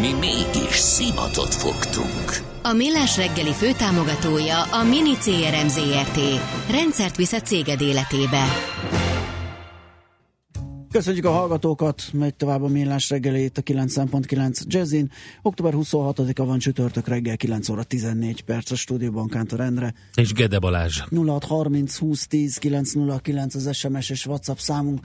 Mi mégis szimatot fogtunk. A Millás reggeli főtámogatója a Mini CRM Zrt. Rendszert visz a céged életébe. Köszönjük a hallgatókat, megy tovább a millás reggeli itt a 9.9 Jazzin. Október 26-a van csütörtök reggel 9 óra 14 perc a stúdióban Kántor Endre. És Gede Balázs. 0630 20 10 909 az SMS és WhatsApp számunk.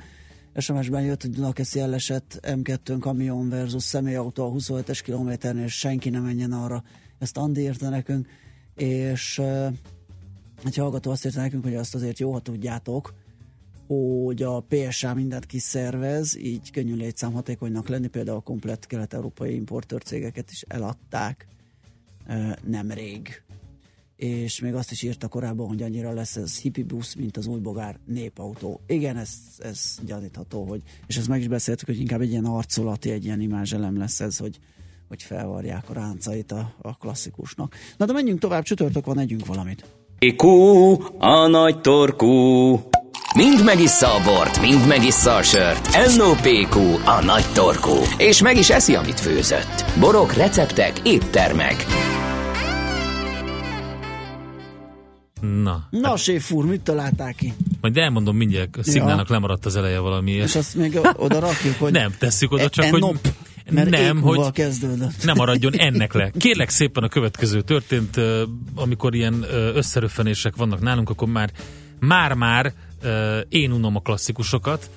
SMS-ben jött, hogy Dunakeszi elesett M2 kamion versus személyautó a 27-es kilométernél, senki nem menjen arra. Ezt Andi írta nekünk, és egy hallgató azt írta nekünk, hogy azt azért jó, ha tudjátok, hogy a PSA mindent kiszervez, így könnyű létszám hatékonynak lenni, például a komplett kelet-európai importőr cégeket is eladták nemrég. És még azt is írta korábban, hogy annyira lesz ez hippie busz, mint az új bogár népautó. Igen, ez, ez gyanítható, hogy, és ezt meg is beszéltük, hogy inkább egy ilyen arcolati, egy ilyen imázselem lesz ez, hogy, hogy felvarják a ráncait a, a klasszikusnak. Na de menjünk tovább, csütörtök van, együnk valamit. Kú, a nagy torkú. Mind megissza a bort, mind megissza a sört. NOPQ, a nagy torkú. És meg is eszi, amit főzött. Borok, receptek, éttermek. Na. Na, hát, séf úr, mit találták ki? Majd elmondom mindjárt, a szignának ja. lemaradt az eleje valami. És azt még oda rakjuk, hogy... Nem, tesszük oda, csak e- hogy... Mert nem, hogy kezdődött. nem maradjon ennek le. Kérlek szépen a következő történt, amikor ilyen összeröffenések vannak nálunk, akkor már már-már én unom a klasszikusokat,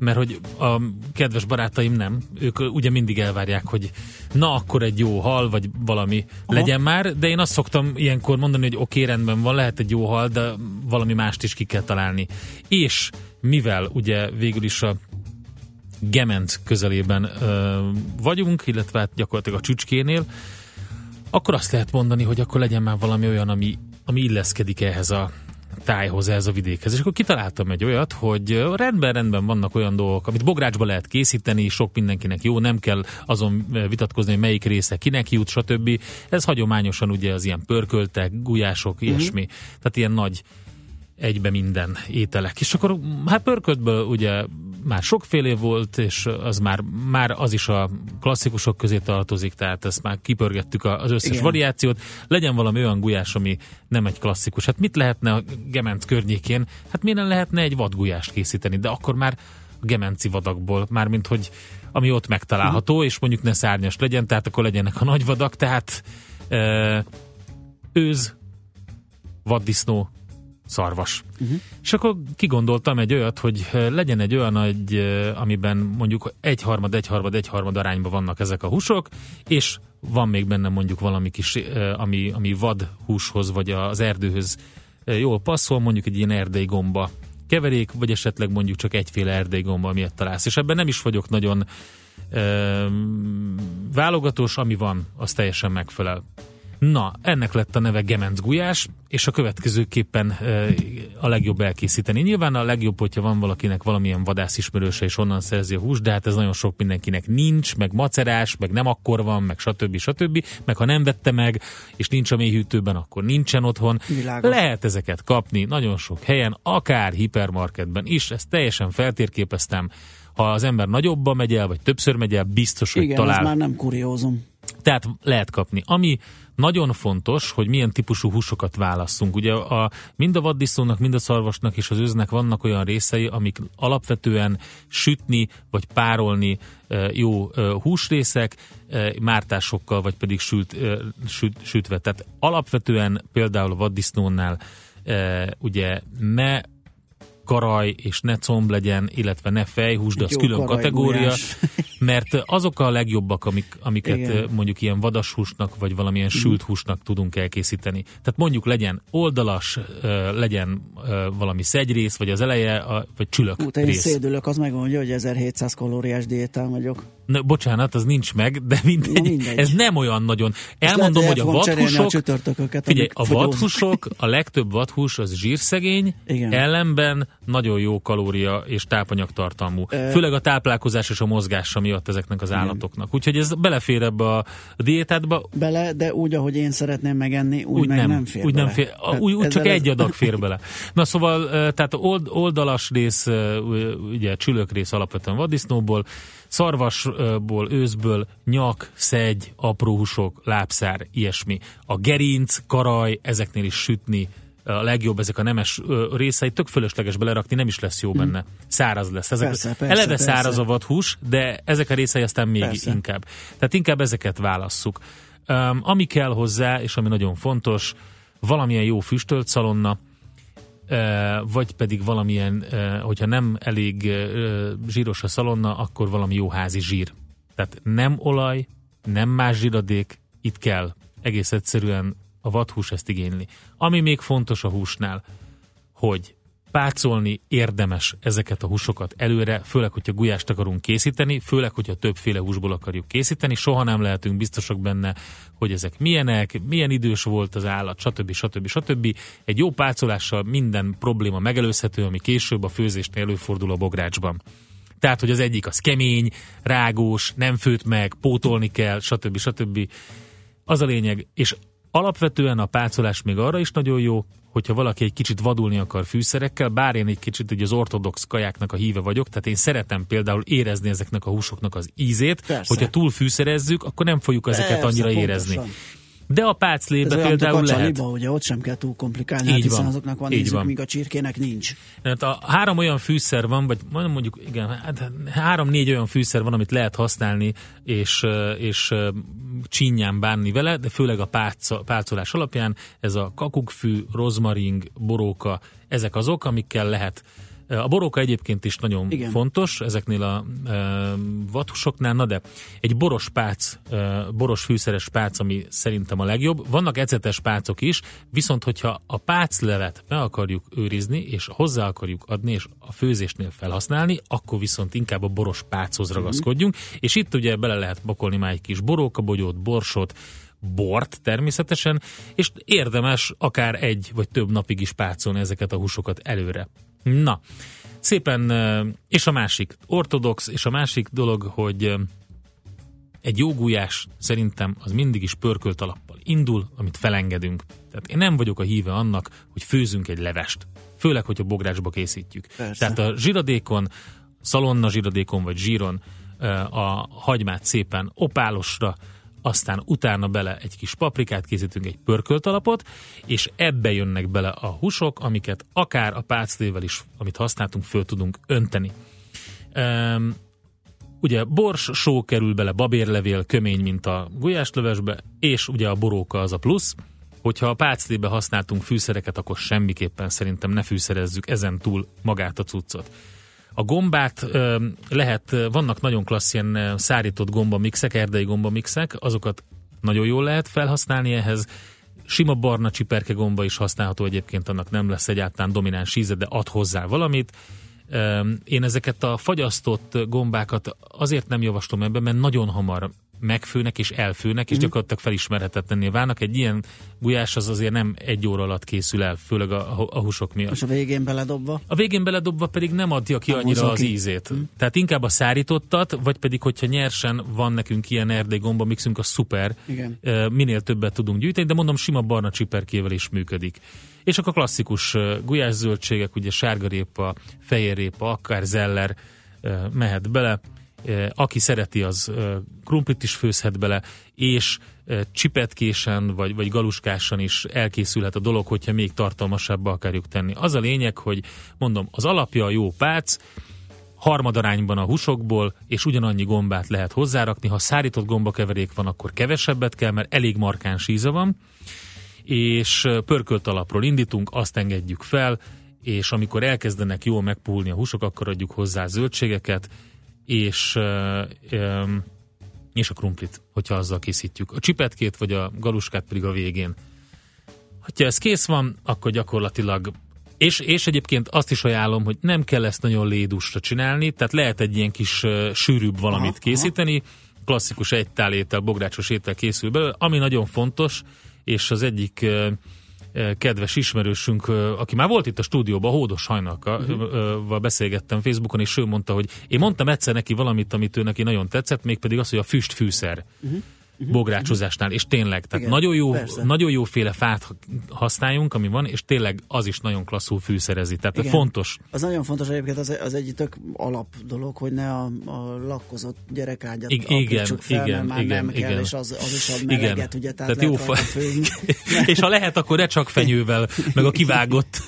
mert hogy a kedves barátaim nem, ők ugye mindig elvárják, hogy na akkor egy jó hal, vagy valami Aha. legyen már, de én azt szoktam ilyenkor mondani, hogy oké, okay, rendben van, lehet egy jó hal, de valami mást is ki kell találni. És mivel ugye végül is a Gement közelében ö, vagyunk, illetve hát gyakorlatilag a csücskénél, akkor azt lehet mondani, hogy akkor legyen már valami olyan, ami, ami illeszkedik ehhez a tájhoz, ez a vidékhez. És akkor kitaláltam egy olyat, hogy rendben, rendben vannak olyan dolgok, amit bográcsba lehet készíteni, sok mindenkinek jó, nem kell azon vitatkozni, hogy melyik része kinek jut, stb. Ez hagyományosan ugye az ilyen pörköltek, gulyások, uh-huh. ilyesmi. Tehát ilyen nagy egybe minden ételek. És akkor hát pörköltből ugye már sokféle volt, és az már, már az is a klasszikusok közé tartozik, tehát ezt már kipörgettük az összes Igen. variációt. Legyen valami olyan gulyás, ami nem egy klasszikus. Hát mit lehetne a Gemenc környékén? Hát miért lehetne egy vadgulyást készíteni, de akkor már a gemenci vadakból, mármint hogy ami ott megtalálható, uh-huh. és mondjuk ne szárnyas legyen, tehát akkor legyenek a nagy vadak, tehát ö, őz, vaddisznó, szarvas. Uh-huh. És akkor kigondoltam egy olyat, hogy legyen egy olyan, egy, amiben mondjuk egyharmad, egyharmad, egyharmad arányban vannak ezek a húsok, és van még benne mondjuk valami kis, ami, ami vad húshoz, vagy az erdőhöz jól passzol, mondjuk egy ilyen erdei gomba keverék, vagy esetleg mondjuk csak egyféle erdei gomba miatt találsz. És ebben nem is vagyok nagyon ö, válogatós, ami van, az teljesen megfelel. Na, ennek lett a neve Gemenc gulyás, és a következőképpen e, a legjobb elkészíteni. Nyilván a legjobb, hogyha van valakinek valamilyen vadászismerőse, és onnan szerzi a hús, de hát ez nagyon sok mindenkinek nincs, meg macerás, meg nem akkor van, meg stb. stb. Meg ha nem vette meg, és nincs a mélyhűtőben, akkor nincsen otthon. Világos. Lehet ezeket kapni nagyon sok helyen, akár hipermarketben is, ezt teljesen feltérképeztem. Ha az ember nagyobban megy el, vagy többször megy el, biztos, hogy Igen, talál. ez már nem kuriózum. Tehát lehet kapni. Ami nagyon fontos, hogy milyen típusú húsokat válasszunk. Ugye a, mind a vaddiszónak, mind a szarvasnak és az őznek vannak olyan részei, amik alapvetően sütni vagy párolni jó húsrészek, mártásokkal, vagy pedig sült, süt, sütve. Tehát alapvetően például a vaddisznónál ugye ne karaj és ne comb legyen, illetve ne fejhús, de az külön kategória, gulyás. mert azok a legjobbak, amik, amiket Igen. mondjuk ilyen vadashúsnak, vagy valamilyen mm. sült húsnak tudunk elkészíteni. Tehát mondjuk legyen oldalas, legyen valami szegyrész, vagy az eleje, vagy csülök Ú, rész. Én szédülök, az megmondja, hogy 1700 kalóriás diétán vagyok. Na, bocsánat, az nincs meg, de mindegy, Na, mindegy. ez nem olyan nagyon. Elmondom, hogy a vadhúsok, a figyelj, a vadhúsok, a legtöbb vadhús az zsírszegény, Igen. ellenben nagyon jó kalória és tápanyagtartalmú. Ö- Főleg a táplálkozás és a mozgása miatt ezeknek az állatoknak. Úgyhogy ez belefér ebbe a diétátba, Bele, de úgy, ahogy én szeretném megenni, úgy, úgy meg nem, nem, fér úgy bele. nem fér, Tehát úgy, úgy csak ezzel egy ez- adag fér bele. Na szóval, eh, tehát old, oldalas rész, ugye csülök rész alapvetően vaddisznóból, szarvasból, őzből, nyak, szegy, apró húsok, lábszár, ilyesmi. A gerinc, karaj, ezeknél is sütni a legjobb ezek a nemes részeit, tök fölösleges belerakni, nem is lesz jó benne. Száraz lesz. Ezek, Persze, persze, eleve persze. száraz a vadhús, de ezek a részei aztán még Persze. inkább. Tehát inkább ezeket válasszuk. Um, ami kell hozzá, és ami nagyon fontos, valamilyen jó füstölt szalonna, vagy pedig valamilyen, hogyha nem elég zsíros a szalonna, akkor valami jó házi zsír. Tehát nem olaj, nem más zsíradék, itt kell egész egyszerűen a vadhús ezt igényli. Ami még fontos a húsnál, hogy pácolni érdemes ezeket a húsokat előre, főleg, hogyha gulyást akarunk készíteni, főleg, hogyha többféle húsból akarjuk készíteni, soha nem lehetünk biztosak benne, hogy ezek milyenek, milyen idős volt az állat, stb. stb. stb. Egy jó pácolással minden probléma megelőzhető, ami később a főzésnél előfordul a bográcsban. Tehát, hogy az egyik az kemény, rágós, nem főtt meg, pótolni kell, stb. stb. Az a lényeg, és alapvetően a pácolás még arra is nagyon jó, hogyha valaki egy kicsit vadulni akar fűszerekkel, bár én egy kicsit ugye az ortodox kajáknak a híve vagyok, tehát én szeretem például érezni ezeknek a húsoknak az ízét, Persze. hogyha túl fűszerezzük, akkor nem fogjuk ezeket Persze, annyira érezni. De a Ez páclébe a például lehet. kacsaliba, ugye ott sem kell túl komplikálni, Így hát hiszen van. azoknak van Így ízük, van. míg a csirkének nincs. Tehát a három olyan fűszer van, vagy mondjuk, igen, hát három-négy olyan fűszer van, amit lehet használni, és, és ö, csínyán bánni vele, de főleg a pálca, pálcolás alapján ez a kakukkfű, rozmaring, boróka, ezek azok, amikkel lehet a boróka egyébként is nagyon Igen. Fontos ezeknél a e, vathusoknál, na de egy boros pác, e, boros fűszeres pác, ami szerintem a legjobb. Vannak ecetes pácok is, viszont hogyha a páclevet meg akarjuk őrizni, és hozzá akarjuk adni, és a főzésnél felhasználni, akkor viszont inkább a boros páchoz ragaszkodjunk, és itt ugye bele lehet pakolni már egy kis borókabogyót, borsot, bort természetesen, és érdemes akár egy vagy több napig is pácolni ezeket a húsokat előre. Na, szépen, és a másik, ortodox, és a másik dolog, hogy egy jó gulyás szerintem az mindig is pörkölt alappal indul, amit felengedünk. Tehát én nem vagyok a híve annak, hogy főzünk egy levest. Főleg, hogyha bográcsba készítjük. Persze. Tehát a zsiradékon, szalonna zsiradékon vagy zsíron a hagymát szépen opálosra, aztán utána bele egy kis paprikát készítünk, egy pörkölt alapot, és ebbe jönnek bele a húsok, amiket akár a páclével is, amit használtunk, föl tudunk önteni. Um, ugye bors, só kerül bele, babérlevél, kömény, mint a gulyáslövesbe, és ugye a boróka az a plusz. Hogyha a páclébe használtunk fűszereket, akkor semmiképpen szerintem ne fűszerezzük ezen túl magát a cuccot. A gombát lehet, vannak nagyon klassz ilyen szárított gombamixek, erdei gombamixek, azokat nagyon jól lehet felhasználni ehhez. Sima barna csiperke gomba is használható egyébként, annak nem lesz egyáltalán domináns íze, de ad hozzá valamit. Én ezeket a fagyasztott gombákat azért nem javaslom ebben, mert nagyon hamar megfőnek és elfőnek, és Mhm. gyakorlatilag felismerhetetlenné válnak. Egy ilyen gulyás az azért nem egy óra alatt készül el, főleg a, a, a húsok miatt. És a végén beledobva. A végén beledobva pedig nem adja ki Nem annyira az ki. ízét. Tehát inkább a szárítottat, vagy pedig, hogyha nyersen van nekünk ilyen erdei gomba mixünk, az szuper. Igen. Minél többet tudunk gyűjteni, de mondom, sima barna csiperkével is működik. És akkor a klasszikus ö, gulyászöldségek, ugye sárgarépa, fehérrépa, akár zeller mehet bele. Aki szereti, az krumplit is főzhet bele, és csipetkésen vagy, vagy galuskásan is elkészülhet a dolog, hogyha még tartalmasabbá akarjuk tenni. Az a lényeg, hogy mondom, az alapja a jó pác, harmadarányban a húsokból, és ugyanannyi gombát lehet hozzárakni. Ha szárított gombakeverék van, akkor kevesebbet kell, mert elég markáns íze van, és pörkölt alapról indítunk, azt engedjük fel, és amikor elkezdenek jól megpuhulni a húsok, akkor adjuk hozzá zöldségeket, és, és a krumplit, hogyha azzal készítjük. A csipetkét vagy a galuskát pedig a végén. Ha ez kész van, akkor gyakorlatilag És, és egyébként azt is ajánlom, hogy nem kell ezt nagyon lédusra csinálni, tehát lehet egy ilyen kis uh, sűrűbb valamit aha, készíteni, klasszikus egytálétel, bográcsos étel készül belőle, ami nagyon fontos, és az egyik uh, kedves ismerősünk, aki már volt itt a stúdióban, Hódos Hajnalka, uh-huh. beszélgettem Facebookon, és ő mondta, hogy én mondtam egyszer neki valamit, amit ő neki nagyon tetszett, mégpedig az, hogy a füstfűszer. Uh-huh uh-huh. bográcsozásnál, és tényleg, tehát Igen, nagyon, jó, nagyon jóféle fát használjunk, ami van, és tényleg az is nagyon klasszul fűszerezi, tehát Igen. fontos. Az nagyon fontos egyébként, az, az egy tök alap dolog, hogy ne a, a lakkozott gyerekágyat igen, fel, igen, már igen, nem igen. kell, és az, az is ad meleget, igen. ugye, tehát, tehát jó fa... és ha lehet, akkor ne csak fenyővel, meg a kivágott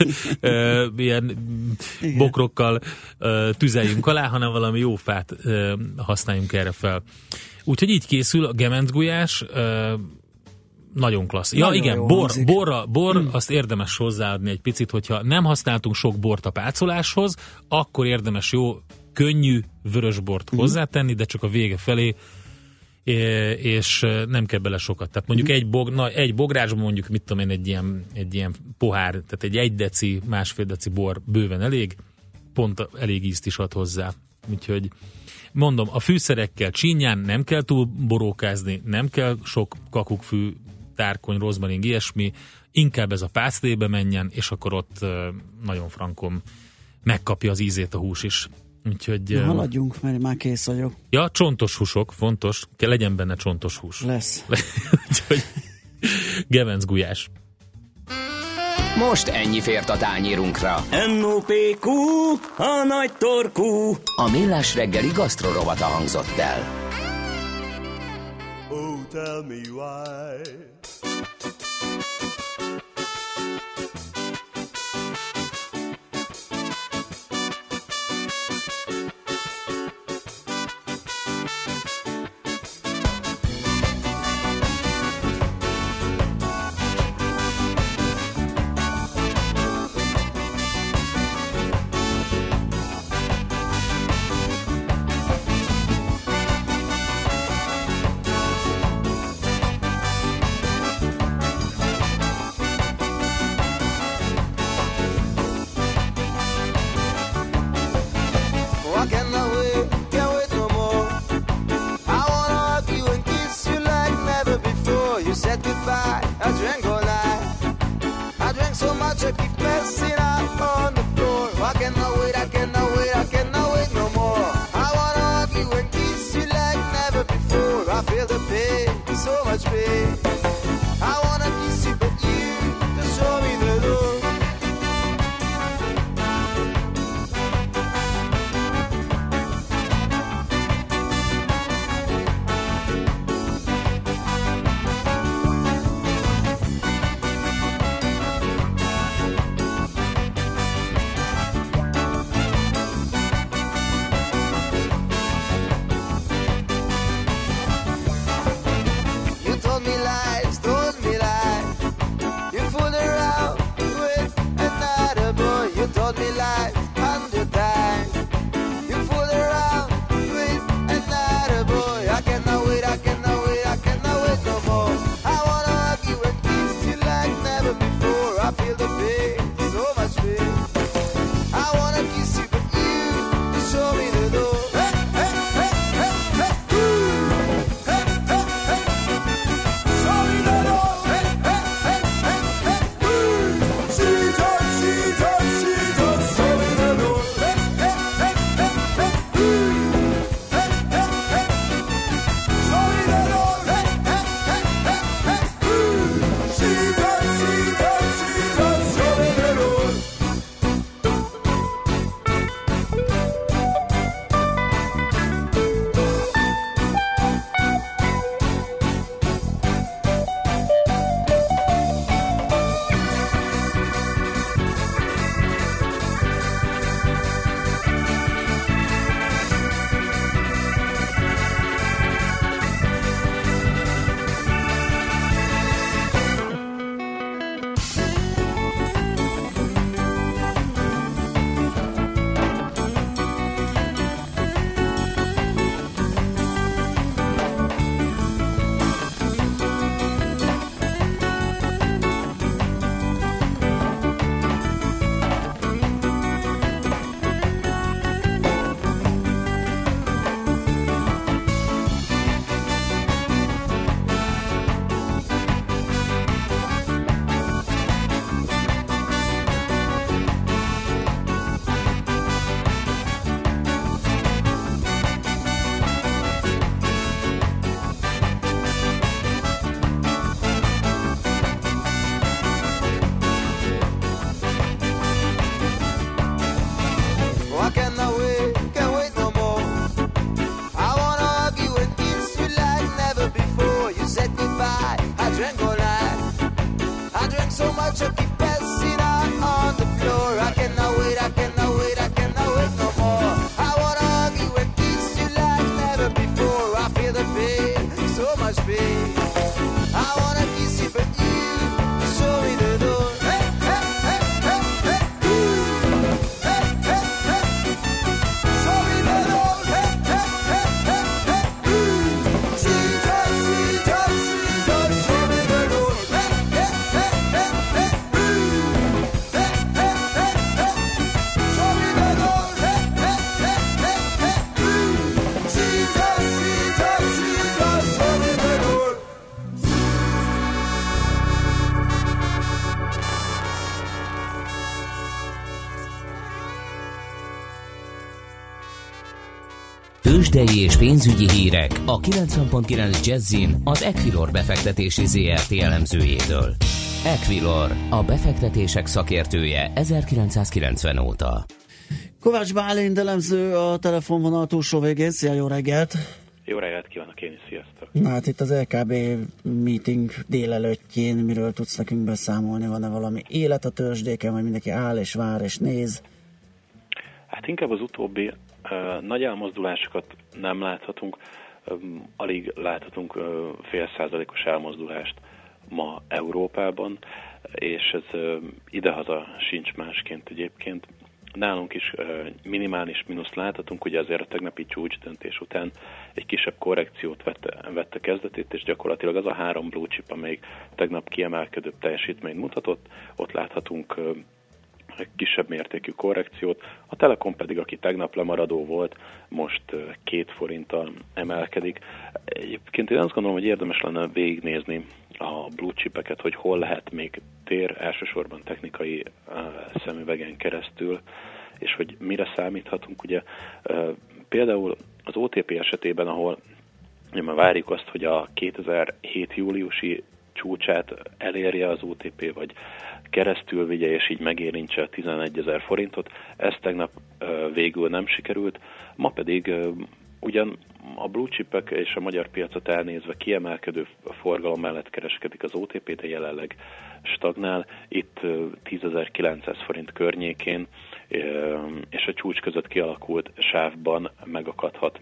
ilyen igen. bokrokkal tüzeljünk alá, hanem valami jó fát használjunk erre fel. Úgyhogy így készül a uh, nagyon klassz. Ja, nagyon igen, bor, borra, bor, hmm. azt érdemes hozzáadni egy picit, hogyha nem használtunk sok bort a pácoláshoz, akkor érdemes jó, könnyű vörösbort hmm. hozzátenni, de csak a vége felé, és nem kell bele sokat. Tehát mondjuk hmm. egy, bog, na, egy bográsban mondjuk, mit tudom én, egy ilyen, egy ilyen pohár, tehát egy egy deci, másfél deci bor bőven elég, pont elég ízt is ad hozzá. Úgyhogy Mondom, a fűszerekkel csínyán nem kell túl borókázni, nem kell sok kakukkfű, tárkony, rozmarin, ilyesmi, inkább ez a pásztébe menjen, és akkor ott nagyon frankom megkapja az ízét a hús is. Úgyhogy... Na, haladjunk, mert már kész vagyok. Ja, csontos húsok, fontos. Kell legyen benne csontos hús. Lesz. Úgyhogy gevenc gulyás. Most ennyi fért a tányérunkra. M.O.P.Q. A nagy torkú. A millás reggeli gasztrorovata hangzott el. Oh, tell me why. Tőzsdei és pénzügyi hírek a 90.9 Jazzin az Equilor befektetési ZRT elemzőjétől. Equilor, a befektetések szakértője 1990 óta. Kovács Bálint elemző a telefonvonal túlsó végén. Szia, jó reggelt! Jó reggelt kívánok én is, sziasztok! Na hát itt az LKB meeting délelőttjén miről tudsz nekünk beszámolni? Van-e valami élet a tőzsdéken, vagy mindenki áll és vár és néz? Hát inkább az utóbbi nagy elmozdulásokat nem láthatunk, alig láthatunk fél százalékos elmozdulást ma Európában, és ez idehaza sincs másként egyébként. Nálunk is minimális mínusz láthatunk, ugye azért a tegnapi csúcs döntés után egy kisebb korrekciót vette, vette kezdetét, és gyakorlatilag az a három blue chip, amelyik tegnap kiemelkedőbb teljesítményt mutatott, ott láthatunk kisebb mértékű korrekciót. A Telekom pedig, aki tegnap lemaradó volt, most két forinttal emelkedik. Egyébként én azt gondolom, hogy érdemes lenne végignézni a blue chipeket, hogy hol lehet még tér, elsősorban technikai szemüvegen keresztül, és hogy mire számíthatunk. Ugye például az OTP esetében, ahol már várjuk azt, hogy a 2007 júliusi csúcsát elérje az OTP, vagy keresztül vigye, és így megérintse a 11 ezer forintot. Ez tegnap végül nem sikerült, ma pedig ugyan a blue chipek és a magyar piacot elnézve kiemelkedő forgalom mellett kereskedik az OTP, de jelenleg stagnál. Itt 10.900 forint környékén és a csúcs között kialakult sávban megakadhat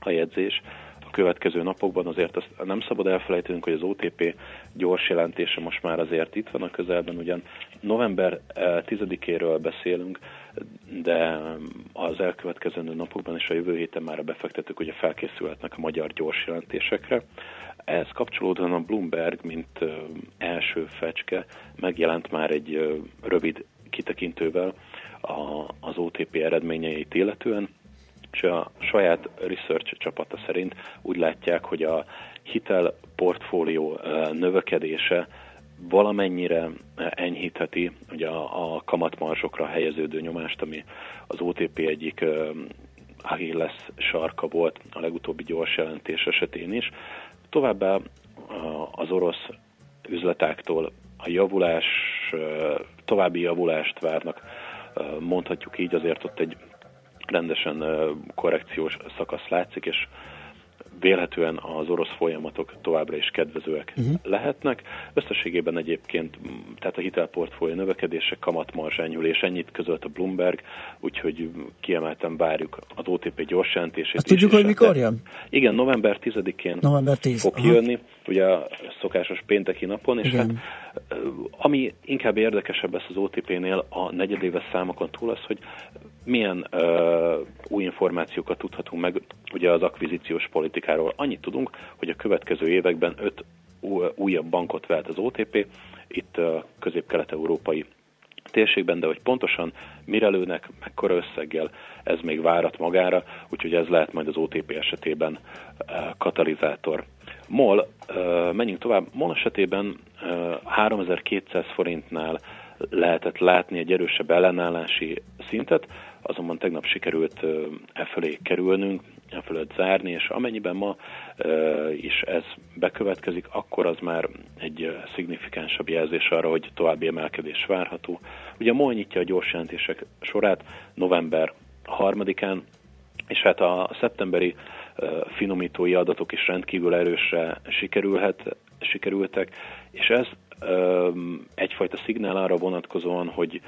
a jegyzés következő napokban. Azért azt nem szabad elfelejtenünk, hogy az OTP gyors jelentése most már azért itt van a közelben, ugyan november 10-éről eh, beszélünk, de az elkövetkező napokban és a jövő héten már a befektetők ugye felkészülhetnek a magyar gyors jelentésekre. Ehhez kapcsolódóan a Bloomberg, mint eh, első fecske, megjelent már egy eh, rövid kitekintővel az OTP eredményeit illetően, és a saját research csapata szerint úgy látják, hogy a hitel portfólió növekedése valamennyire enyhítheti ugye a, a kamatmarzsokra helyeződő nyomást, ami az OTP egyik Achilles sarka volt a legutóbbi gyors jelentés esetén is. Továbbá az orosz üzletáktól a javulás, további javulást várnak, mondhatjuk így, azért ott egy rendesen korrekciós szakasz látszik, és vélhetően az orosz folyamatok továbbra is kedvezőek uh-huh. lehetnek. Összességében egyébként, tehát a hitelportfólió növekedése, kamatmarzs enyhülés, ennyit közölt a Bloomberg, úgyhogy kiemelten várjuk az OTP gyors jelentését. Azt tudjuk, hogy mikor jön? Igen, november 10-én november 10. fog Aha. jönni, ugye a szokásos pénteki napon, és Igen. hát ami inkább érdekesebb lesz az OTP-nél a negyedéves számokon túl az, hogy milyen uh, új információkat tudhatunk meg ugye az akvizíciós politikáról. Annyit tudunk, hogy a következő években öt újabb bankot vett az OTP, itt a közép-kelet-európai térségben, de hogy pontosan mire lőnek, mekkora összeggel, ez még várat magára, úgyhogy ez lehet majd az OTP esetében katalizátor. MOL, menjünk tovább, MOL esetében 3200 forintnál lehetett látni egy erősebb ellenállási szintet, azonban tegnap sikerült e fölé kerülnünk, e fölött zárni, és amennyiben ma is ez bekövetkezik, akkor az már egy szignifikánsabb jelzés arra, hogy további emelkedés várható. Ugye MOL nyitja a gyors jelentések sorát november 3-án, és hát a szeptemberi finomítói adatok is rendkívül erősre sikerülhet, sikerültek, és ez egyfajta szignál arra vonatkozóan, hogy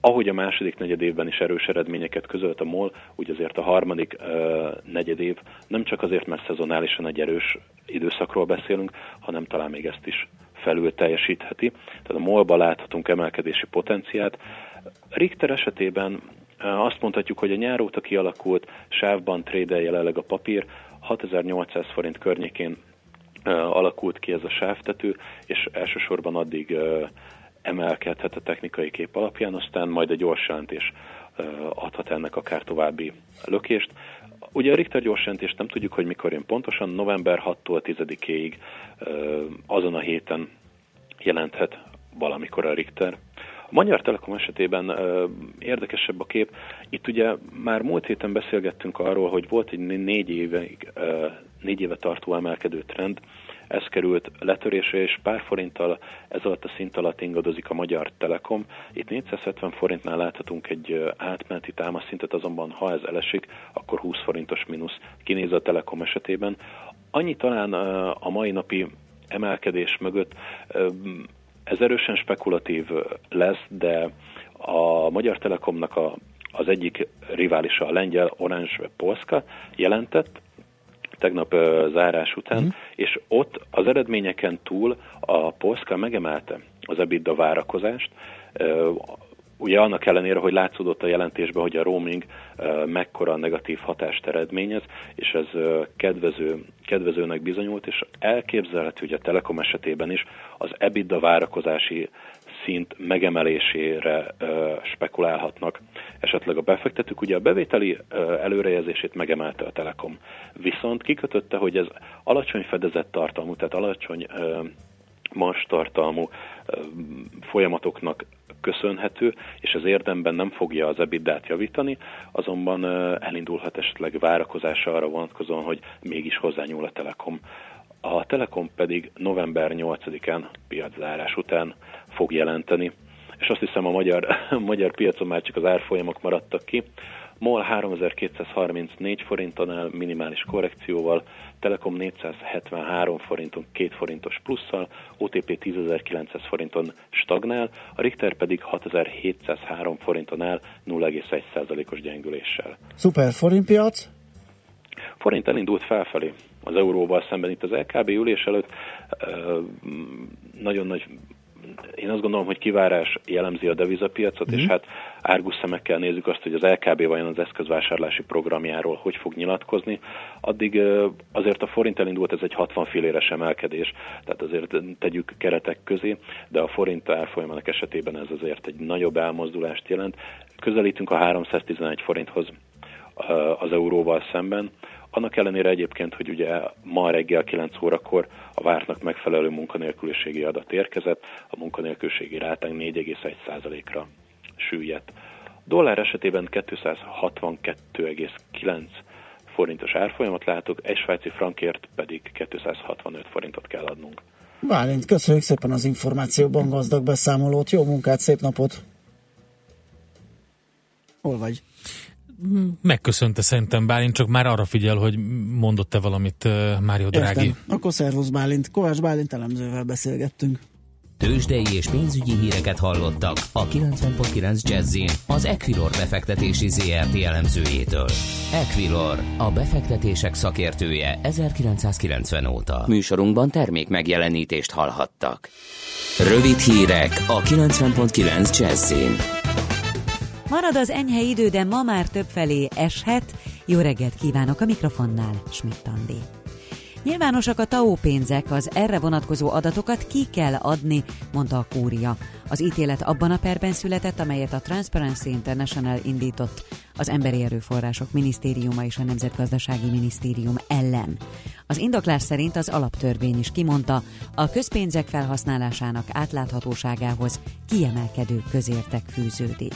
ahogy a második negyedévben is erős eredményeket közölt a MOL, úgy azért a harmadik uh, negyedév nem csak azért, mert szezonálisan egy erős időszakról beszélünk, hanem talán még ezt is felül teljesítheti. Tehát a MOL-ba láthatunk emelkedési potenciát. Richter esetében azt mondhatjuk, hogy a nyár óta kialakult sávban trédel jelenleg a papír, 6800 forint környékén alakult ki ez a sávtető, és elsősorban addig emelkedhet a technikai kép alapján, aztán majd egy gyors jelentés adhat ennek akár további lökést. Ugye a Richter gyors jelentést nem tudjuk, hogy mikor jön pontosan, november 6-tól 10-ig azon a héten jelenthet valamikor a Richter. A Magyar Telekom esetében érdekesebb a kép. Itt ugye már múlt héten beszélgettünk arról, hogy volt egy négy, éve, négy éve tartó emelkedő trend, ez került letörésre, és pár forinttal ez alatt a szint alatt ingadozik a Magyar Telekom. Itt 470 forintnál láthatunk egy átmeneti támaszintet, azonban ha ez elesik, akkor 20 forintos mínusz kinéz a Telekom esetében. Annyi talán a mai napi emelkedés mögött ez erősen spekulatív lesz, de a Magyar Telekomnak a, az egyik riválisa, a lengyel Orange Polska jelentett, tegnap zárás után, mm. és ott az eredményeken túl a Polska megemelte az EBITDA várakozást, Ugye annak ellenére, hogy látszódott a jelentésben, hogy a roaming mekkora negatív hatást eredményez, és ez kedvező, kedvezőnek bizonyult, és elképzelhető, hogy a Telekom esetében is az EBITDA várakozási szint megemelésére spekulálhatnak esetleg a befektetők. Ugye a bevételi előrejelzését megemelte a Telekom, viszont kikötötte, hogy ez alacsony fedezett tartalmú, tehát alacsony uh, mars tartalmú folyamatoknak köszönhető, és az érdemben nem fogja az ebitdát javítani, azonban elindulhat esetleg várakozása arra vonatkozóan, hogy mégis hozzányúl a Telekom. A Telekom pedig november 8-án piaczárás után fog jelenteni, és azt hiszem a magyar, a magyar piacon már csak az árfolyamok maradtak ki. MOL 3234 forinton minimális korrekcióval, Telekom 473 forinton 2 forintos plusszal, OTP 10.900 forinton stagnál, a Richter pedig 6703 forinton áll 0,1%-os gyengüléssel. Szuper forintpiac? Forint elindult felfelé az euróval szemben. Itt az LKB ülés előtt nagyon nagy én azt gondolom, hogy kivárás jellemzi a devizapiacot, mm. és mhm. hát árgus szemekkel nézzük azt, hogy az LKB vajon az eszközvásárlási programjáról hogy fog nyilatkozni. Addig azért a forint elindult, ez egy 60 filléres emelkedés, tehát azért tegyük keretek közé, de a forint árfolyamának esetében ez azért egy nagyobb elmozdulást jelent. Közelítünk a 311 forinthoz az euróval szemben. Annak ellenére egyébként, hogy ugye ma reggel 9 órakor a vártnak megfelelő munkanélküliségi adat érkezett, a munkanélküliségi rátánk 4,1%-ra süllyedt. Dollár esetében 262,9 forintos árfolyamat látok, egy svájci frankért pedig 265 forintot kell adnunk. Bálint, köszönjük szépen az információban gazdag beszámolót, jó munkát, szép napot! Hol vagy? Megköszönte szerintem Bálint, csak már arra figyel, hogy mondott-e valamit Mário Drági. Értem. Akkor szervusz Bálint. Kovács Bálint elemzővel beszélgettünk. Tőzsdei és pénzügyi híreket hallottak a 90.9 jazz az Equilor befektetési ZRT elemzőjétől. Equilor, a befektetések szakértője 1990 óta. Műsorunkban termék megjelenítést hallhattak. Rövid hírek a 90.9 jazz Marad az enyhe idő, de ma már többfelé eshet. Jó reggelt kívánok a mikrofonnál, Schmidt-Andi. Nyilvánosak a TAO pénzek, az erre vonatkozó adatokat ki kell adni, mondta a kúria. Az ítélet abban a perben született, amelyet a Transparency International indított az Emberi Erőforrások Minisztériuma és a Nemzetgazdasági Minisztérium ellen. Az indoklás szerint az alaptörvény is kimondta, a közpénzek felhasználásának átláthatóságához kiemelkedő közértek fűződik.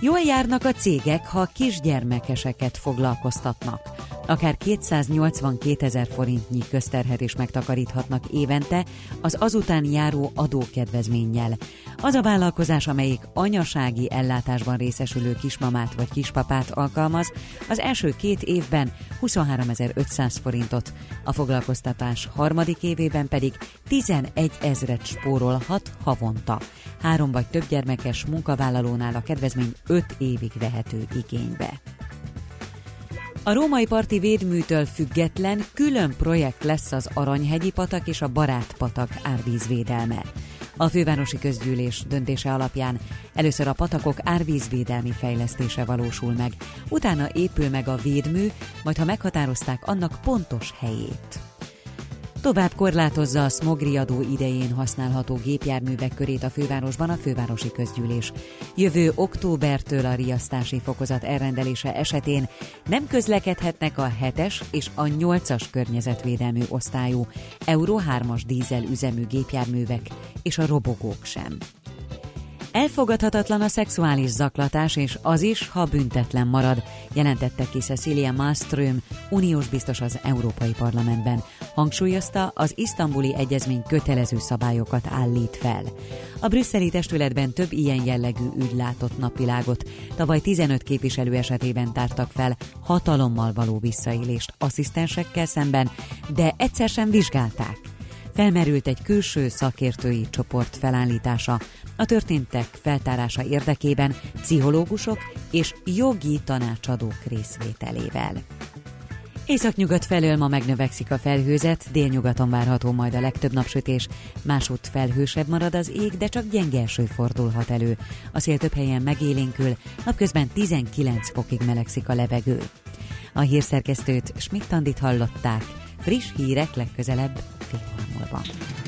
Jól járnak a cégek, ha kisgyermekeseket foglalkoztatnak. Akár 282 ezer forintnyi közterhet megtakaríthatnak évente az azután járó adókedvezménnyel. Az a vállalkozás, amelyik anyasági ellátásban részesülő kismamát vagy kispapát alkalmaz, az első két évben 23.500 forintot, a foglalkoztatás harmadik évében pedig 11 ezret spórolhat havonta. Három vagy több gyermekes munkavállalónál a kedvezmény 5 évig vehető igénybe. A római parti védműtől független külön projekt lesz az Aranyhegyi patak és a Barátpatak árvízvédelme. A fővárosi közgyűlés döntése alapján először a patakok árvízvédelmi fejlesztése valósul meg, utána épül meg a védmű, majd ha meghatározták annak pontos helyét. Tovább korlátozza a smogriadó idején használható gépjárművek körét a fővárosban a fővárosi közgyűlés. Jövő októbertől a riasztási fokozat elrendelése esetén nem közlekedhetnek a 7-es és a 8-as környezetvédelmű osztályú Euro 3-as dízel üzemű gépjárművek és a robogók sem. Elfogadhatatlan a szexuális zaklatás, és az is, ha büntetlen marad, jelentette ki Cecilia Malmström, uniós biztos az Európai Parlamentben. Hangsúlyozta, az isztambuli egyezmény kötelező szabályokat állít fel. A brüsszeli testületben több ilyen jellegű ügy látott napvilágot. Tavaly 15 képviselő esetében tártak fel hatalommal való visszaélést asszisztensekkel szemben, de egyszer sem vizsgálták felmerült egy külső szakértői csoport felállítása a történtek feltárása érdekében pszichológusok és jogi tanácsadók részvételével. Északnyugat felől ma megnövekszik a felhőzet, délnyugaton várható majd a legtöbb napsütés, másút felhősebb marad az ég, de csak gyenge eső fordulhat elő. A szél több helyen megélénkül, napközben 19 fokig melegszik a levegő. A hírszerkesztőt Schmidt-Tandit hallották, friss hírek legközelebb fél.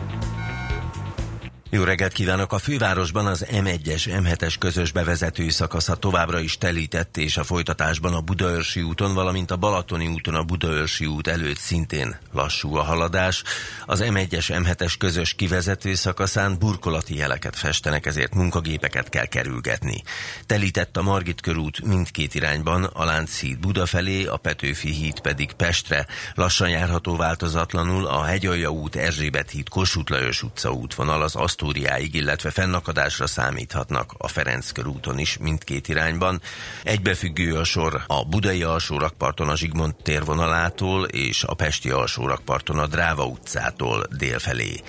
jó reggelt kívánok! A fővárosban az M1-es, M7-es közös bevezető szakasza továbbra is telített, és a folytatásban a Budaörsi úton, valamint a Balatoni úton a Budaörsi út előtt szintén lassú a haladás. Az M1-es, M7-es közös kivezető szakaszán burkolati jeleket festenek, ezért munkagépeket kell kerülgetni. Telített a Margit körút mindkét irányban, a Lánchíd Buda felé, a Petőfi híd pedig Pestre. Lassan járható változatlanul a Hegyalja út, Erzsébet híd, Kossuth Lajos utca útvonal, az Asztóriáig, illetve fennakadásra számíthatnak a Ferenc körúton is mindkét irányban. Egybefüggő a sor a Budai alsórakparton a Zsigmond térvonalától és a Pesti alsórakparton a Dráva utcától délfelé.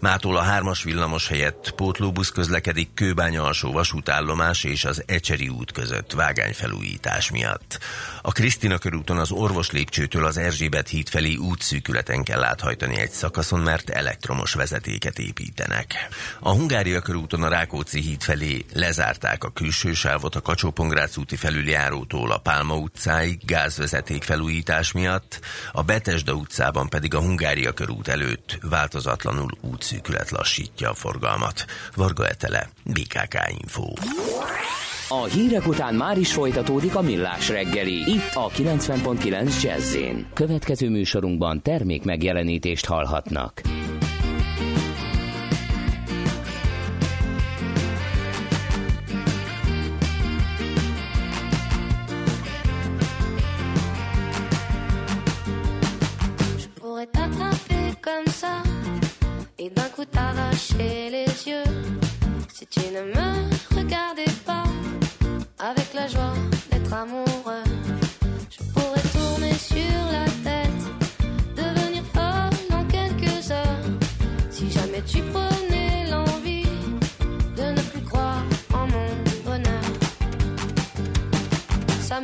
Mától a hármas villamos helyett pótlóbusz közlekedik Kőbánya alsó vasútállomás és az Ecseri út között vágányfelújítás miatt. A Krisztina körúton az orvos lépcsőtől az Erzsébet híd felé útszűkületen kell áthajtani egy szakaszon, mert elektromos vezetéket építenek. A Hungária körúton a Rákóczi híd felé lezárták a külső sávot a kacsó úti felüljárótól a Pálma utcáig gázvezeték felújítás miatt, a Betesda utcában pedig a Hungária körút előtt változatlanul útszűkület lassítja a forgalmat. Varga Etele, BKK Info. A hírek után már is folytatódik a millás reggeli, itt a 90.9 jazz Következő műsorunkban termék megjelenítést hallhatnak.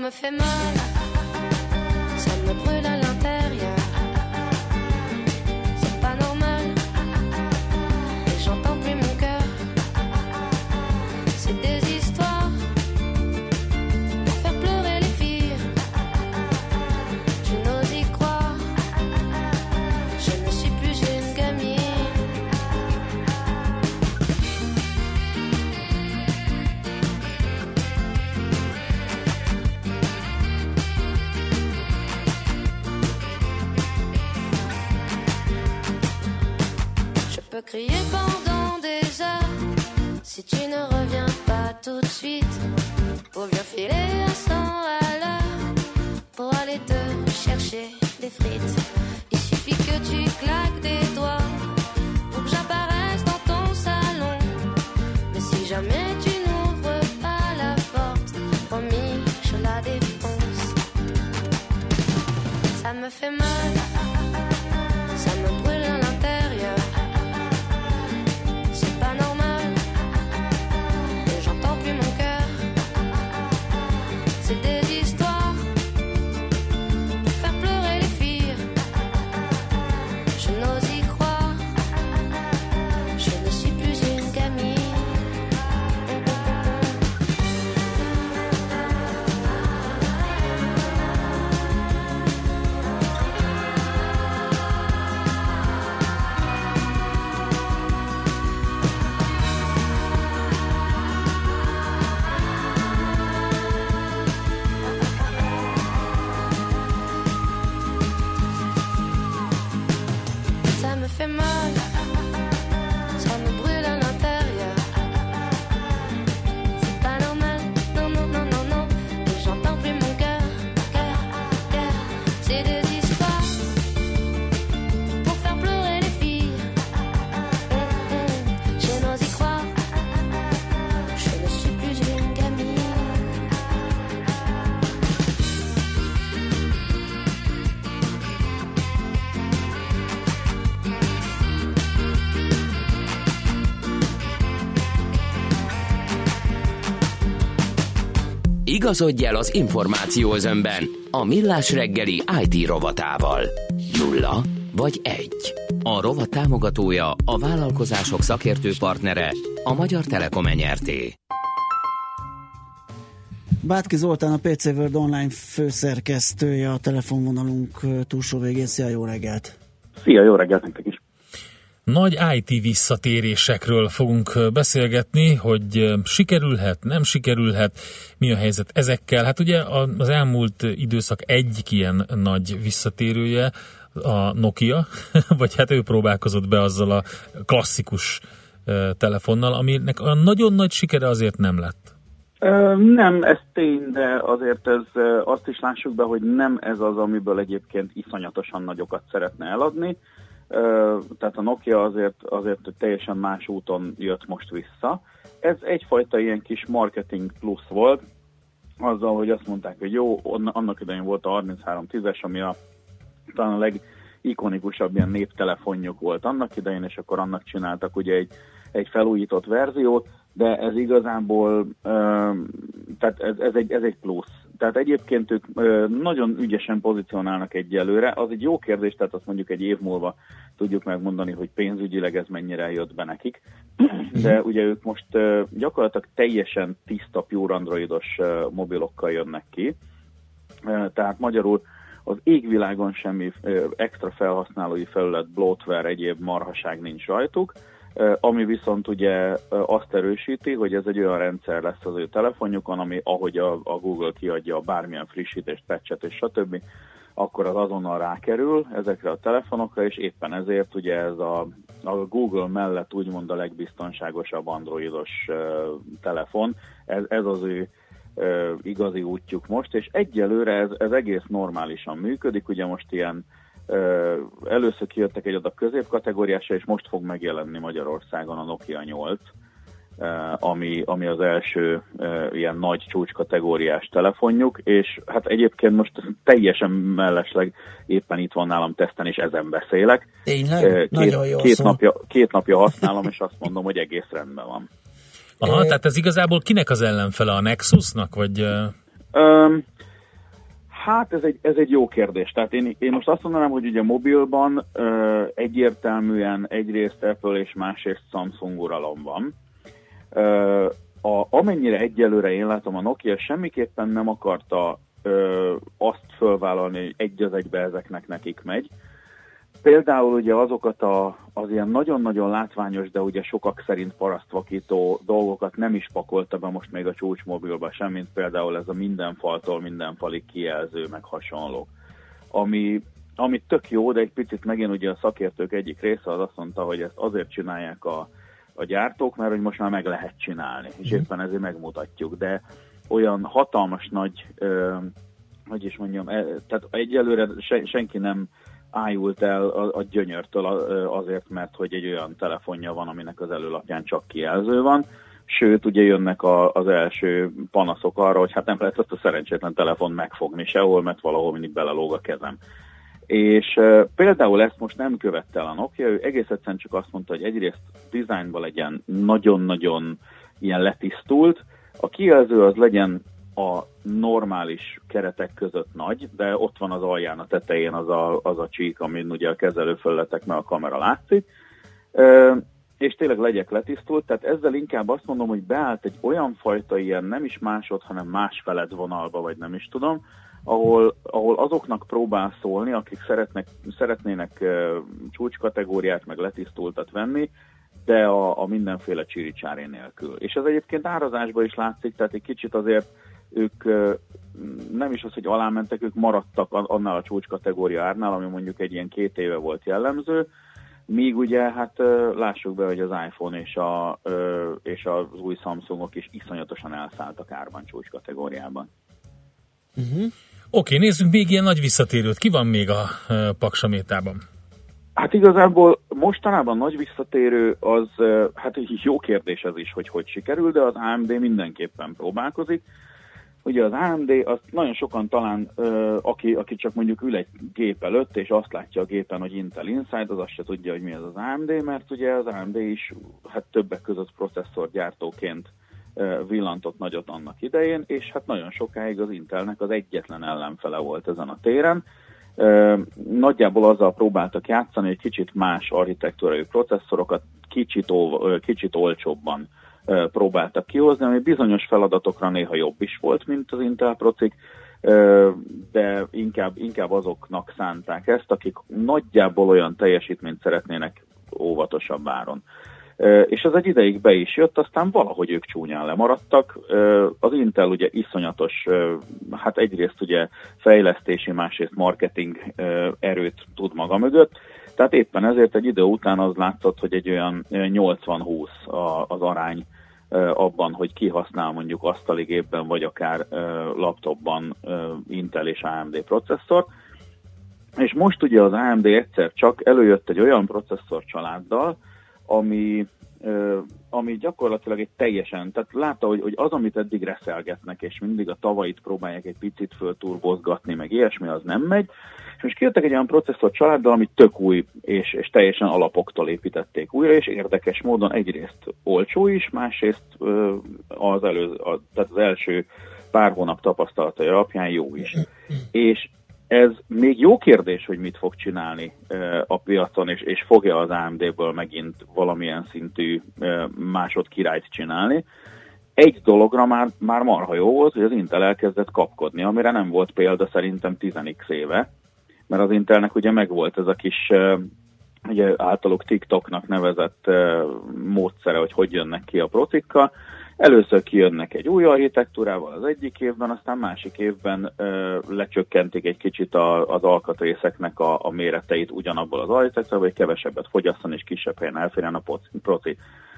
Me fait mal. Crier pendant des heures si tu ne reviens pas tout de suite pour bien filer à 100 à l'heure pour aller te chercher des frites. Il suffit que tu claques des doigts pour que j'apparaisse dans ton salon. Mais si jamais tu n'ouvres pas la porte, promis, je la défonce. Ça me fait mal, Igazodj el az információ özönben a Millás reggeli IT rovatával. Nulla vagy egy. A rovat támogatója, a vállalkozások szakértő partnere, a Magyar Telekom nyerté. Bátki Zoltán, a PC World Online főszerkesztője, a telefonvonalunk túlsó végén. Szia, jó reggelt! Szia, jó reggelt nektek is! Nagy IT visszatérésekről fogunk beszélgetni, hogy sikerülhet, nem sikerülhet, mi a helyzet ezekkel. Hát ugye a- az elmúlt időszak egyik ilyen nagy visszatérője a Nokia, vagy hát ő próbálkozott be azzal a klasszikus telefonnal, aminek olyan nagyon nagy sikere azért nem lett. Nem, ez tény, de azért ez, azt is lássuk be, hogy nem ez az, amiből egyébként iszonyatosan nagyokat szeretne eladni. Tehát a Nokia azért, azért teljesen más úton jött most vissza. Ez egyfajta ilyen kis marketing plusz volt, azzal, hogy azt mondták, hogy jó, annak idején volt a 3310-es, ami a talán a legikonikusabb ilyen néptelefonjuk volt annak idején, és akkor annak csináltak ugye egy, egy felújított verziót, de ez igazából, tehát ez, ez, egy, ez egy plusz. Tehát egyébként ők nagyon ügyesen pozícionálnak egyelőre. Az egy jó kérdés, tehát azt mondjuk egy év múlva tudjuk megmondani, hogy pénzügyileg ez mennyire jött be nekik. De ugye ők most gyakorlatilag teljesen tiszta, pure androidos mobilokkal jönnek ki. Tehát magyarul az égvilágon semmi extra felhasználói felület, bloatware, egyéb marhaság nincs rajtuk, ami viszont ugye azt erősíti, hogy ez egy olyan rendszer lesz az ő telefonjukon, ami ahogy a, a Google kiadja bármilyen frissítést, patchet és stb., akkor az azonnal rákerül ezekre a telefonokra, és éppen ezért ugye ez a, a Google mellett úgymond a legbiztonságosabb androidos telefon, ez, ez az ő igazi útjuk most, és egyelőre ez, ez egész normálisan működik, ugye most ilyen először kijöttek egy adag középkategóriásra, és most fog megjelenni Magyarországon a Nokia 8, ö, ami, ami az első ilyen nagy csúcskategóriás telefonjuk, és hát egyébként most teljesen mellesleg éppen itt van nálam teszten, és ezen beszélek. Tényleg? Két, Nagyon jól két, napja, két napja használom, és azt mondom, hogy egész rendben van. Aha, tehát ez igazából kinek az ellenfele? A Nexusnak? Vagy Um, hát ez egy, ez egy jó kérdés. Tehát én, én most azt mondanám, hogy ugye mobilban uh, egyértelműen egyrészt Apple és másrészt Samsung uralom van. Uh, a, amennyire egyelőre én látom, a Nokia semmiképpen nem akarta uh, azt fölvállalni, hogy egy az egybe ezeknek nekik megy. Például ugye azokat a, az ilyen nagyon-nagyon látványos, de ugye sokak szerint parasztvakító dolgokat nem is pakolta be most még a csúcsmobilba sem, mint például ez a minden faltól minden falig kijelző, meg hasonló. Ami, ami tök jó, de egy picit megint ugye a szakértők egyik része az azt mondta, hogy ezt azért csinálják a, a gyártók, mert hogy most már meg lehet csinálni, és éppen ezért megmutatjuk. De olyan hatalmas nagy, ö, hogy is mondjam, e, tehát egyelőre se, senki nem ájult el a, a gyönyörtől azért, mert hogy egy olyan telefonja van, aminek az előlapján csak kijelző van. Sőt, ugye jönnek a, az első panaszok arra, hogy hát nem lehet azt a szerencsétlen telefon megfogni sehol, mert valahol mindig belelóg a kezem. És uh, például ezt most nem követte el a Nokia, ő egész egyszerűen csak azt mondta, hogy egyrészt dizájnban legyen nagyon-nagyon ilyen letisztult, a kijelző az legyen a normális keretek között nagy, de ott van az alján, a tetején az a, az a csík, amin ugye a kezelőfelületek, meg a kamera látszik. Ö, és tényleg legyek letisztult, tehát ezzel inkább azt mondom, hogy beállt egy olyan fajta ilyen nem is másod, hanem másfeled vonalba, vagy nem is tudom, ahol, ahol azoknak próbál szólni, akik szeretnek, szeretnének uh, csúcskategóriát, meg letisztultat venni, de a, a mindenféle csiricsári nélkül. És ez egyébként árazásban is látszik, tehát egy kicsit azért ők nem is az, hogy alámentek, ők maradtak annál a csúcskategória árnál, ami mondjuk egy ilyen két éve volt jellemző, Míg ugye, hát lássuk be, hogy az iPhone és, a, és az új Samsungok is iszonyatosan elszálltak árban csúcs kategóriában. Oké, okay, nézzük még ilyen nagy visszatérőt. Ki van még a Paksamétában? Hát igazából mostanában nagy visszatérő az, hát egy jó kérdés ez is, hogy hogy sikerül, de az AMD mindenképpen próbálkozik. Ugye az AMD, azt nagyon sokan talán, ö, aki, aki csak mondjuk ül egy gép előtt, és azt látja a gépen, hogy Intel Inside, az azt se tudja, hogy mi az az AMD, mert ugye az AMD is hát többek között processzorgyártóként villantott nagyot annak idején, és hát nagyon sokáig az Intelnek az egyetlen ellenfele volt ezen a téren. Nagyjából azzal próbáltak játszani, hogy kicsit más architektúrai processzorokat kicsit, ol, kicsit olcsóbban próbáltak kihozni, ami bizonyos feladatokra néha jobb is volt, mint az Intel procik, de inkább, inkább azoknak szánták ezt, akik nagyjából olyan teljesítményt szeretnének óvatosabb áron. És ez egy ideig be is jött, aztán valahogy ők csúnyán lemaradtak. Az Intel ugye iszonyatos, hát egyrészt ugye fejlesztési, másrészt marketing erőt tud maga mögött, tehát éppen ezért egy idő után az látszott, hogy egy olyan ö, 80-20 a- az arány abban, hogy ki használ mondjuk asztali gépben, vagy akár laptopban Intel és AMD processzort. És most ugye az AMD egyszer csak előjött egy olyan processzor családdal, ami, ami gyakorlatilag egy teljesen, tehát látta, hogy, hogy az, amit eddig reszelgetnek, és mindig a tavait próbálják egy picit fölturbozgatni, meg ilyesmi, az nem megy. És most kijöttek egy olyan processzor családdal, ami tök új, és, és teljesen alapoktól építették újra, és érdekes módon egyrészt olcsó is, másrészt az, elő, a, tehát az első pár hónap tapasztalatai alapján jó is. És ez még jó kérdés, hogy mit fog csinálni a piacon, és, és fog-e az AMD-ből megint valamilyen szintű másodkirályt csinálni. Egy dologra már, már marha jó volt, hogy az Intel elkezdett kapkodni, amire nem volt példa szerintem 10x éve, mert az Intelnek ugye megvolt ez a kis ugye általuk TikToknak nevezett módszere, hogy hogy jönnek ki a procikkal. Először kijönnek egy új architektúrával az egyik évben, aztán másik évben ö, lecsökkentik egy kicsit a, az alkatrészeknek a, a méreteit ugyanabból az architektúrából, hogy kevesebbet fogyasszon és kisebb helyen elférjen a proci.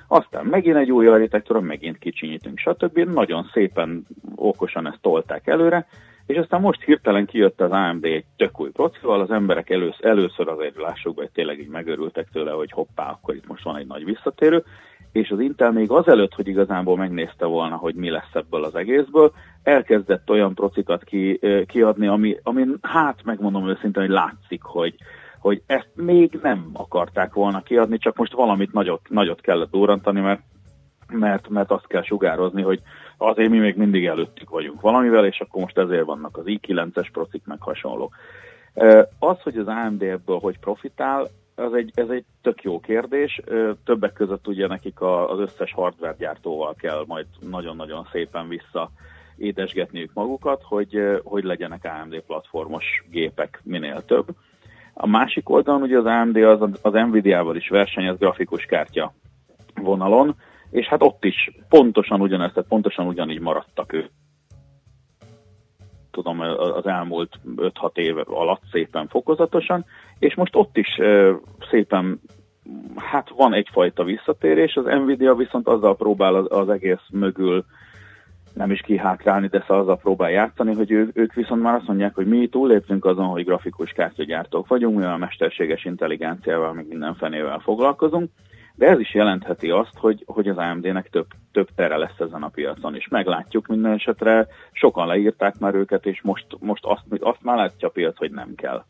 Aztán megint egy új architektúra, megint kicsinyítünk, stb. Nagyon szépen, okosan ezt tolták előre, és aztán most hirtelen kijött az AMD egy tök új procival, az emberek először, először azért lássuk hogy tényleg így megörültek tőle, hogy hoppá, akkor itt most van egy nagy visszatérő, és az Intel még azelőtt, hogy igazából megnézte volna, hogy mi lesz ebből az egészből, elkezdett olyan procikat ki, kiadni, ami, ami hát megmondom őszintén, hogy látszik, hogy, hogy ezt még nem akarták volna kiadni, csak most valamit nagyot, nagyot kellett durrantani, mert mert, mert azt kell sugározni, hogy azért mi még mindig előttük vagyunk valamivel, és akkor most ezért vannak az i9-es procik, meg hasonlók. Az, hogy az AMD ebből hogy profitál, az egy, ez egy tök jó kérdés. Többek között ugye nekik az összes hardware gyártóval kell majd nagyon-nagyon szépen vissza édesgetniük magukat, hogy, hogy legyenek AMD platformos gépek minél több. A másik oldalon ugye az AMD az, az Nvidia-val is versenyez grafikus kártya vonalon, és hát ott is pontosan ugyanezt, pontosan ugyanígy maradtak ő. Tudom, az elmúlt 5-6 év alatt szépen fokozatosan, és most ott is szépen, hát van egyfajta visszatérés, az Nvidia viszont azzal próbál az, egész mögül nem is kihátrálni, de szóval azzal próbál játszani, hogy ő, ők viszont már azt mondják, hogy mi túléptünk azon, hogy grafikus kártyagyártók vagyunk, mi a mesterséges intelligenciával, meg minden fenével foglalkozunk, de ez is jelentheti azt, hogy, hogy az AMD-nek több, több tere lesz ezen a piacon, és meglátjuk minden esetre, sokan leírták már őket, és most, most azt, azt már látja a piac, hogy nem kell.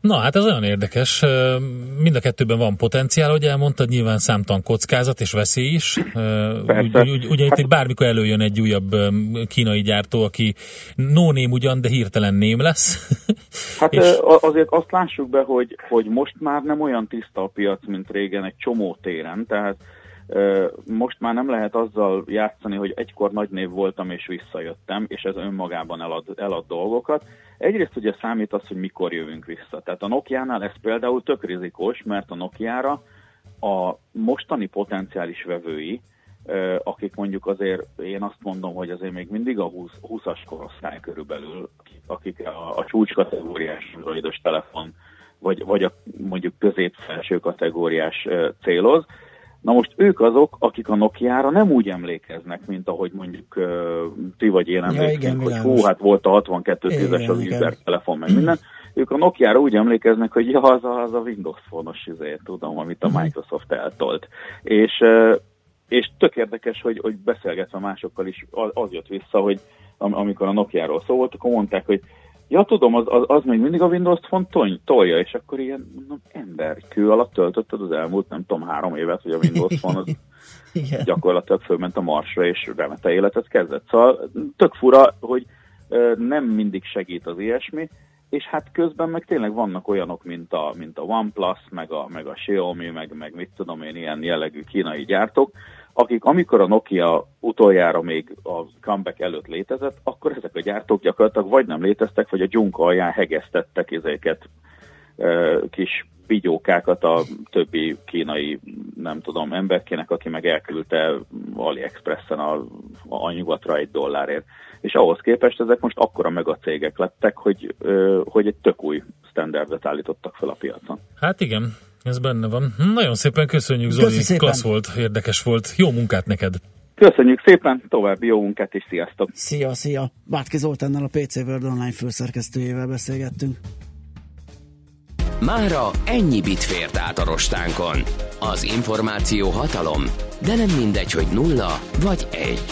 Na, hát ez olyan érdekes. Mind a kettőben van potenciál, hogy elmondtad, nyilván számtalan kockázat és veszély is. Persze. Úgy, úgy, ugye itt Hát- bármikor előjön egy újabb kínai gyártó, aki no name ugyan, de hirtelen ném lesz. Hát És- azért azt lássuk be, hogy, hogy most már nem olyan tiszta a piac, mint régen egy csomó téren, tehát most már nem lehet azzal játszani, hogy egykor nagy név voltam és visszajöttem, és ez önmagában elad, elad dolgokat. Egyrészt ugye számít az, hogy mikor jövünk vissza. Tehát a Nokia-nál ez például tök rizikós, mert a Nokia-ra a mostani potenciális vevői, akik mondjuk azért, én azt mondom, hogy azért még mindig a 20, 20-as korosztály körülbelül, akik- a, a csúcskategóriás androidos telefon vagy, vagy a mondjuk közép-felső kategóriás céloz. Na most ők azok, akik a Nokia-ra nem úgy emlékeznek, mint ahogy mondjuk uh, ti vagy én emlékszünk, ja, hogy hú, hát volt a 6210-es az Uber telefon, meg minden. Ők a Nokia-ra úgy emlékeznek, hogy ja, az a, az a Windows Phone-os izé, tudom, amit a mhm. Microsoft eltolt. És, uh, és tök érdekes, hogy, hogy beszélgetve másokkal is az, az jött vissza, hogy am, amikor a Nokia-ról szó volt, akkor mondták, hogy Ja, tudom, az, az, az még mindig a Windows Phone tony, tolja, és akkor ilyen mondom, ember, kő alatt töltötted az elmúlt, nem tudom, három évet, hogy a Windows Phone az Igen. gyakorlatilag fölment a Marsra, és remete életet kezdett. Szóval tök fura, hogy nem mindig segít az ilyesmi, és hát közben meg tényleg vannak olyanok, mint a, mint a OnePlus, meg a, meg a Xiaomi, meg, meg mit tudom én, ilyen jellegű kínai gyártók, akik amikor a Nokia utoljára még a comeback előtt létezett, akkor ezek a gyártók gyakorlatilag vagy nem léteztek, vagy a gyunk alján hegesztettek ezeket e, kis vigyókákat a többi kínai, nem tudom, emberkének, aki meg elküldte AliExpressen a, a nyugatra egy dollárért. És ahhoz képest ezek most akkora meg a cégek lettek, hogy, hogy egy tök új standardet állítottak fel a piacon. Hát igen, ez benne van. Nagyon szépen köszönjük, Zoli. Köszönjük szépen. Klassz volt, érdekes volt. Jó munkát neked! Köszönjük szépen, további jó munkát és sziasztok! Szia, szia! Bátki Zoltánnal a PC World Online főszerkesztőjével beszélgettünk. Mára ennyi bit fért át a rostánkon. Az információ hatalom, de nem mindegy, hogy nulla vagy egy.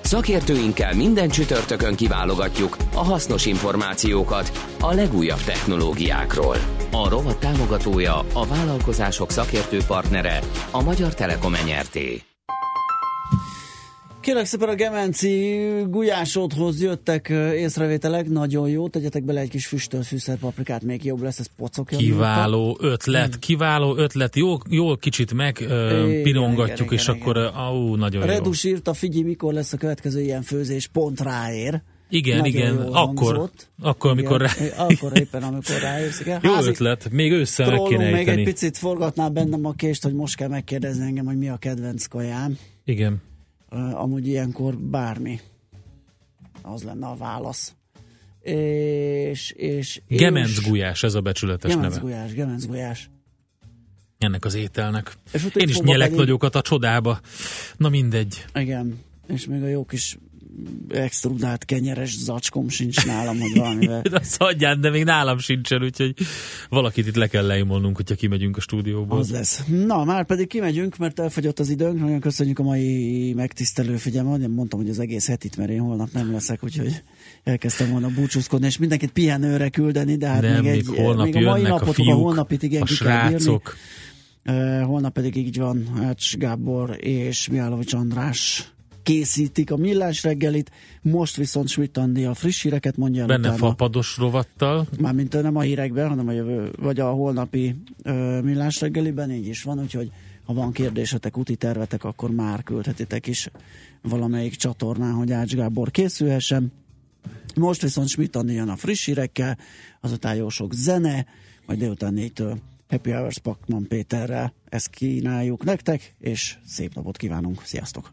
Szakértőinkkel minden csütörtökön kiválogatjuk a hasznos információkat a legújabb technológiákról. A rovat támogatója, a vállalkozások szakértő partnere, a Magyar Telekom enyerté. Kérlek szépen a Gemenci gulyásodhoz jöttek észrevételek, nagyon jó, tegyetek bele egy kis füstölt fűszerpaprikát, még jobb lesz, ez pocokja. Kiváló miatta. ötlet, hmm. kiváló ötlet, jó, jó kicsit meg pirongatjuk, igen, és igen, akkor, igen. Uh, nagyon Redus jó. írta, figyelj, mikor lesz a következő ilyen főzés, pont ráér. Igen, Nagyon igen, akkor, hangzott. akkor, amikor rá... Akkor éppen, amikor ráérsz. Igen. Jó Házi ötlet, még össze meg kéne még egy picit forgatná bennem a kést, hogy most kell megkérdezni engem, hogy mi a kedvenc kajám. Igen. Uh, amúgy ilyenkor bármi. Az lenne a válasz. És, és, Gemenc gulyás, ez a becsületes gemenc neve. Gulyás, gemenc gulyás. Ennek az ételnek. És Én is nyelek pedig... nagyokat a csodába. Na mindegy. Igen, és még a jó kis extrudált kenyeres zacskom sincs nálam, hogy valamivel. de hagyján, de még nálam sincsen, úgyhogy valakit itt le kell leimolnunk, hogyha kimegyünk a stúdióból. Az lesz. Na, már pedig kimegyünk, mert elfogyott az időnk. Nagyon köszönjük a mai megtisztelő figyelmet. Mondtam, hogy az egész hetit, mert én holnap nem leszek, úgyhogy elkezdtem volna búcsúzkodni, és mindenkit pihenőre küldeni, de hát nem, még, egy, holnap még a mai napot, a, fiúk, a holnapit igen a srácok. Uh, holnap pedig így van Ács Gábor és Miálovics András készítik a millás reggelit, most viszont Schmidt Andi a friss híreket mondja. Benne utána, fapados rovattal. Mármint nem a hírekben, hanem a jövő, vagy a holnapi ö, millás reggeliben, így is van, úgyhogy ha van kérdésetek, úti tervetek, akkor már küldhetitek is valamelyik csatornán, hogy Ács Gábor készülhessen. Most viszont Schmidt Andi jön a friss hírekkel, azután jó sok zene, majd délután négytől Happy Hours Pakman Péterrel ezt kínáljuk nektek, és szép napot kívánunk. Sziasztok!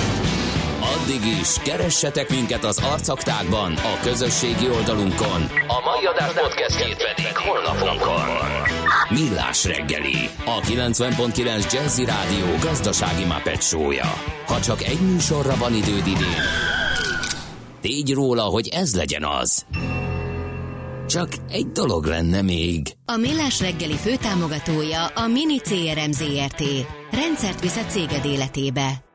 Addig is, keressetek minket az arcaktákban, a közösségi oldalunkon. A mai adás podcastjét pedig holnapunkon. Millás reggeli, a 90.9 Jazzy Rádió gazdasági mapet show-ja. Ha csak egy műsorra van időd idén, tégy róla, hogy ez legyen az. Csak egy dolog lenne még. A Millás reggeli főtámogatója a Mini CRM Zrt. Rendszert visz a céged életébe.